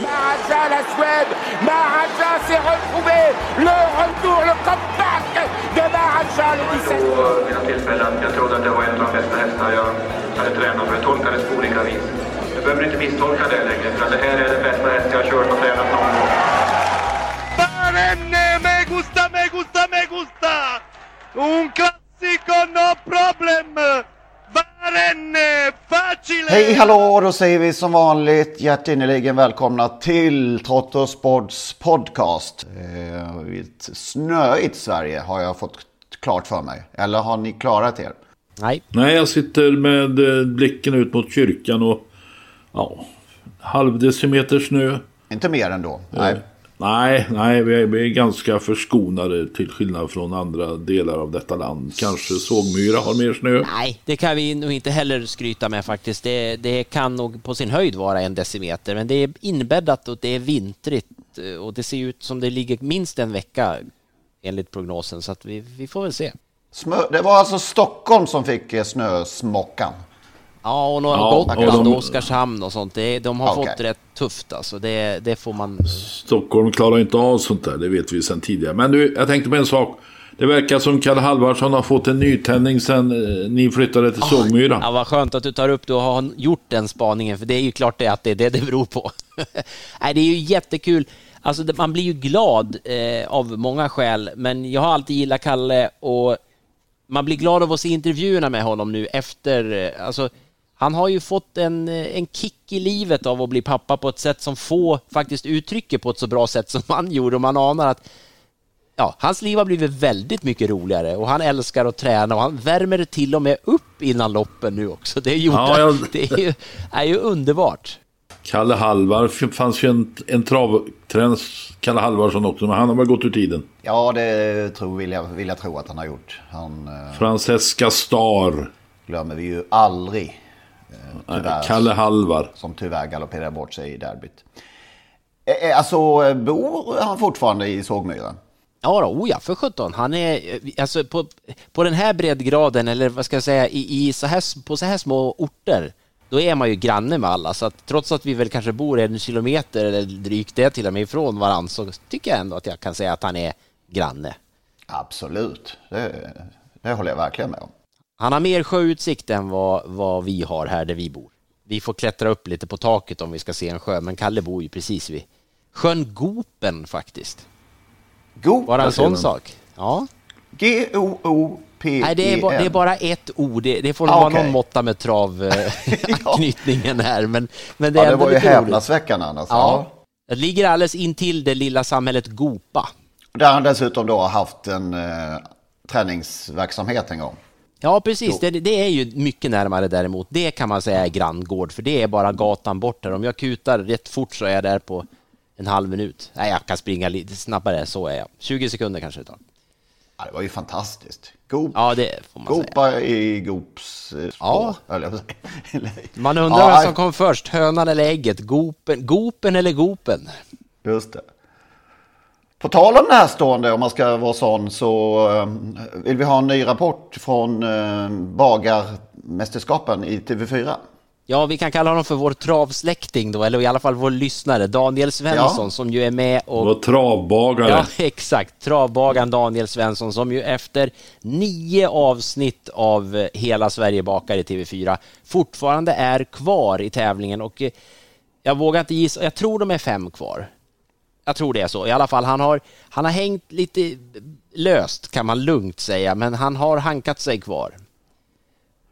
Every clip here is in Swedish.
Maharaja, la Suède. Maharaja s'est retrouvé. Le retour, le comeback de Maharaja, le 17. på mina tillfällen. Jag trodde att det var en av de bästa hästar jag hade tränat för. Jag tolkade det på olika vis. Du behöver inte misstolka det längre, för att det här är den bästa häst jag har kört och tränat någon gång. Barenne, me gusta, me gusta, me gusta! Un classico, no problem! Hej hallå, då säger vi som vanligt hjärtinnerligen välkomna till Trotto Sports podcast. Eh, I ett snöigt Sverige har jag fått klart för mig. Eller har ni klarat er? Nej. Nej, jag sitter med eh, blicken ut mot kyrkan och ja, halv decimeter snö. Inte mer ändå? Nej. Nej, nej vi är, vi är ganska förskonade till skillnad från andra delar av detta land. Kanske Sågmyra har mer snö. Nej, det kan vi nog inte heller skryta med faktiskt. Det, det kan nog på sin höjd vara en decimeter, men det är inbäddat och det är vintrigt eh, och det ser ut som det ligger minst en vecka enligt prognosen, så att vi, vi får väl se. Smö- det var alltså Stockholm som fick eh, snösmockan. Ja, och några Ja, Gotland och de- och Oskarshamn och sånt. Det, de har Okej. fått rätt tufft alltså. Det, det får man... Stockholm klarar inte av sånt där, det vet vi sedan tidigare. Men du, jag tänkte på en sak. Det verkar som Kalle Halvarsson har fått en nytändning sedan eh, ni flyttade till Sågmyra. Ja, vad skönt att du tar upp det och har gjort den spaningen, för det är ju klart det att det är det det beror på. Nej, det är ju jättekul. Alltså, man blir ju glad eh, av många skäl, men jag har alltid gillat Kalle och man blir glad av att se intervjuerna med honom nu efter, eh, alltså, han har ju fått en, eh, en kick i livet av att bli pappa på ett sätt som få faktiskt uttrycker på ett så bra sätt som han gjorde och man anar att ja, hans liv har blivit väldigt mycket roligare och han älskar att träna och han värmer till och med upp innan loppen nu också. Det är, gjort, Ja, jag- det är, ju, är ju underbart. Kalle Halvar, det fanns ju en, en travtränds Kalle Halvarsson också, men han har väl gått ur tiden. Ja, det tror, vill, jag, vill jag tro att han har gjort. Han eh, Francesca Star, glömmer vi ju aldrig. Eh, tyvärr. Kalle Halvar. Som tyvärr galopperar bort sig i derbyt. Eh, eh, Alltså, bor han fortfarande i Sågmyra? Ja, då, oh ja, för sjutton. Han är, alltså på, på den här breddgraden, eller vad ska jag säga, i, i så här, på så här små orter, då är man ju granne med alla. Så att trots att vi väl kanske bor en kilometer eller drygt det till och med ifrån varandra, så tycker jag ändå att jag kan säga att han är granne. Absolut, det, det håller jag verkligen med om. Han har mer sjöutsikt än vad, vad vi har här där vi bor. Vi får klättra upp lite på taket om vi ska se en sjö, men Kalle bor ju precis vid sjön Gopen faktiskt. God, Bara en sån sak. Ja. G-O-O-P-E-N. Nej, det är, bara, det är bara ett ord. Det, det får Ah, vara okej. någon måtta med travanknytningen här. Men, men det är Ja, det var ju häpnadsväckande annars. Ja. Ja. Det ligger alldeles intill det lilla samhället Gopa. Där han dessutom då har haft en eh, träningsverksamhet en gång. Ja, precis. Det, det är ju mycket närmare däremot. Det kan man säga är granngård, för det är bara gatan bort här. Om jag kutar rätt fort så är jag där på en halv minut. Nej, jag kan springa lite snabbare, så är jag. 20 sekunder kanske det tar. Ja, det var ju fantastiskt. Gop, Ja, det får man säga. Gopa i Gops eh, spår. Ja. säga. Man undrar Ja, vem som kom först, hönan eller ägget? Gopen, gopen eller gopen? Just det. På tal om närstående, om man ska vara sån, så eh, vill vi ha en ny rapport från eh, Bagarmästerskapen i TV4. Ja, vi kan kalla honom för vår travsläkting då, eller i alla fall vår lyssnare, Daniel Svensson, Ja. som ju är med och... var travbagare. Ja, exakt. Travbagaren Daniel Svensson som ju efter nio avsnitt av eh, Hela Sverige bakar i TV4 fortfarande är kvar i tävlingen och eh, jag vågar inte gissa, jag tror de är fem kvar. Jag tror det är så. I alla fall, han har, han har hängt lite löst kan man lugnt säga, men han har hankat sig kvar.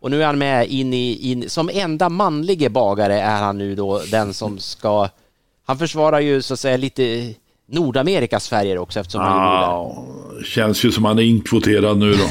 Och nu är han med in i, in, som enda manlige bagare är han nu då den som ska, han försvarar ju så att säga lite Nordamerikas färger också eftersom han är där. Känns ju som han är inkvoterad nu då.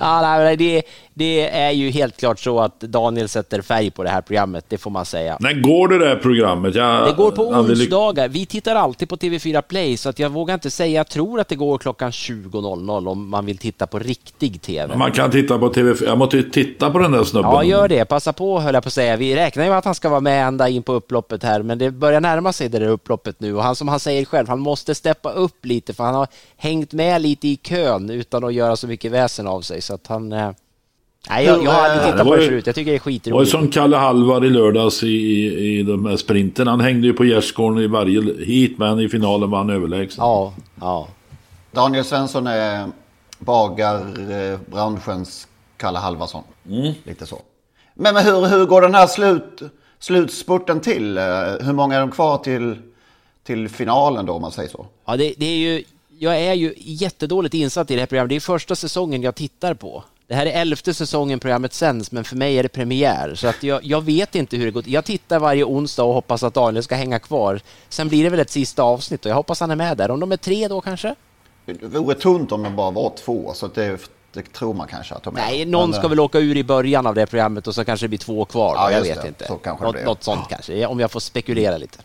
ja, nej, det, det är ju helt klart så att Daniel sätter färg på det här programmet, det får man säga. När går det där programmet? Jag, det går på onsdagar. Vi tittar alltid på TV4 Play, så att jag vågar inte säga. Jag tror att det går klockan 20.00 om man vill titta på riktig TV. Man kan titta på TV4. Jag måste titta på den där snubben. Ja, gör det. Passa på, höll jag på att säga. Vi räknar ju med att han ska vara med ända in på upploppet här, men det börjar närma sig det där upploppet nu. Och han, som han säger själv, han måste steppa upp lite, för han har hängt med lite i kön utan att göra så mycket väsen av sig. Så att han... Eh, Nej, jag, jag har aldrig tittat på det förut. Jag tycker det är skitroligt. Det var ju som Kalle Halvar i lördags i, i, i de här sprinten. Han hängde ju på gärdsgården i varje hit, men i finalen var han överlägsen. Ja, ja. Daniel Svensson är bagarbranschens Kalle Halvarsson. Mm. Lite så. Men, men hur, hur går den här slut, slutspurten till? Hur många är de kvar till, till finalen då, om man säger så? Ja, det, det är ju... Jag är ju jättedåligt insatt i det här programmet. Det är första säsongen jag tittar på. Det här är elfte säsongen programmet sänds, men för mig är det premiär. Så att jag, jag vet inte hur det går Jag tittar varje onsdag och hoppas att Daniel ska hänga kvar. Sen blir det väl ett sista avsnitt och jag hoppas han är med där. Om de är tre då kanske? Det vore tunt om de bara var två, så det, det tror man kanske att de är. Nej, någon men, ska väl åka ur i början av det programmet och så kanske det blir två kvar. Ja, jag vet det. inte. Så kanske något, något sånt kanske, om jag får spekulera lite.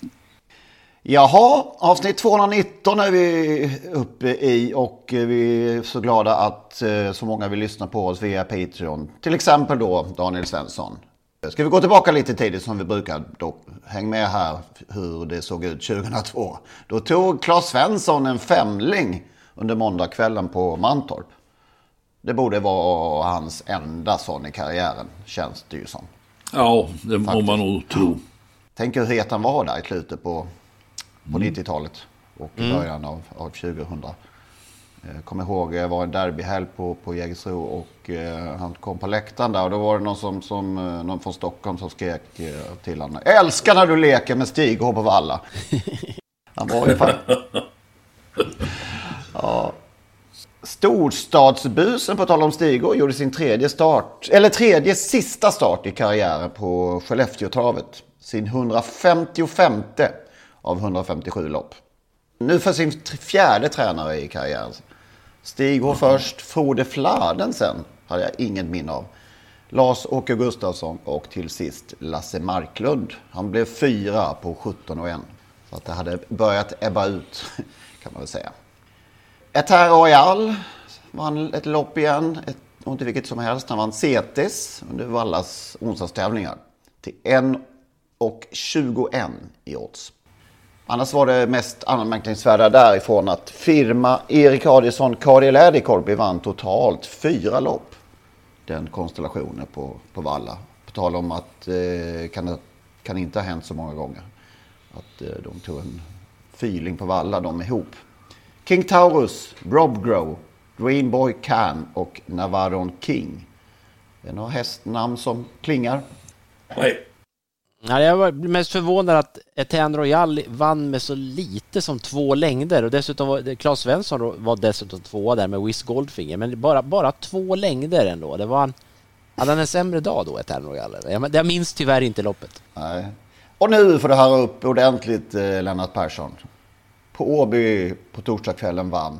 Jaha, avsnitt 219 är vi uppe i och vi är så glada att eh, så många vill lyssna på oss via Patreon. Till exempel då Daniel Svensson. Ska vi gå tillbaka lite tidigt som vi brukar då? Häng med här hur det såg ut 2002. Då tog Claes Svensson en femling under måndagskvällen på Mantorp. Det borde vara hans enda sån i karriären, känns det ju som. Ja, det må man nog tro. Tänk hur het han var där i slutet på på mm. 90-talet och i mm. början av, av 2000. Jag kommer ihåg, jag var en derbyhelg på, på Jägersro och eh, han kom på läktaren där och då var det någon, som, som, eh, någon från Stockholm som skrek eh, till honom. Älskar när du leker med Stig och på valla. Han var ju fan... Ja. Storstadsbusen, på tal om Stigå, gjorde sin tredje start, eller tredje sista start i karriären på Skellefteåtravet. Sin 155 av 157 lopp. Nu för sin fjärde tränare i karriären. Stig går först, Frode Fladen sen, hade jag inget minne av. Lars-Åke Gustafsson och till sist Lasse Marklund. Han blev fyra på 17 och 1. Så att det hade börjat ebba ut, kan man väl säga. Eterre Royal vann ett lopp igen. Ett, inte vilket som helst. Han vann CETES under Vallas onsdagstävlingar. Till 1 och 21 i odds. Annars var det mest anmärkningsvärda därifrån att firma Erik Adielsson Kari e. Lädikorpi vann totalt fyra lopp. Den konstellationen på, på Valla. På tal om att eh, kan, kan inte ha hänt så många gånger. Att eh, de tog en feeling på Valla de ihop. King Taurus, Rob Grow, Green Boy Can och Navarron King. Det är några hästnamn som klingar. Nej. Ja, jag var mest förvånad att Etienne Royal vann med så lite som två längder och dessutom var Claes Svensson var dessutom tvåa där med Wiz Goldfinger, men bara, bara två längder ändå. Det var en, hade han en sämre dag då, Etienne Royal? Jag, jag minns tyvärr inte loppet. Nej. Och nu får du höra upp ordentligt, eh, Lennart Persson. På Åby på torsdagskvällen vann.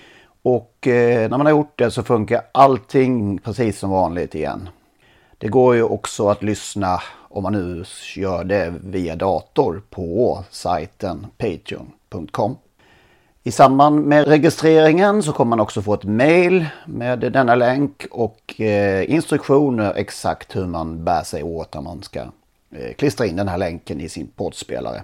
Och eh, när man har gjort det så funkar allting precis som vanligt igen. Det går ju också att lyssna om man nu gör det via dator på sajten patreon.com. I samband med registreringen så kommer man också få ett mail med denna länk och eh, instruktioner exakt hur man bär sig åt när man ska eh, klistra in den här länken i sin poddspelare.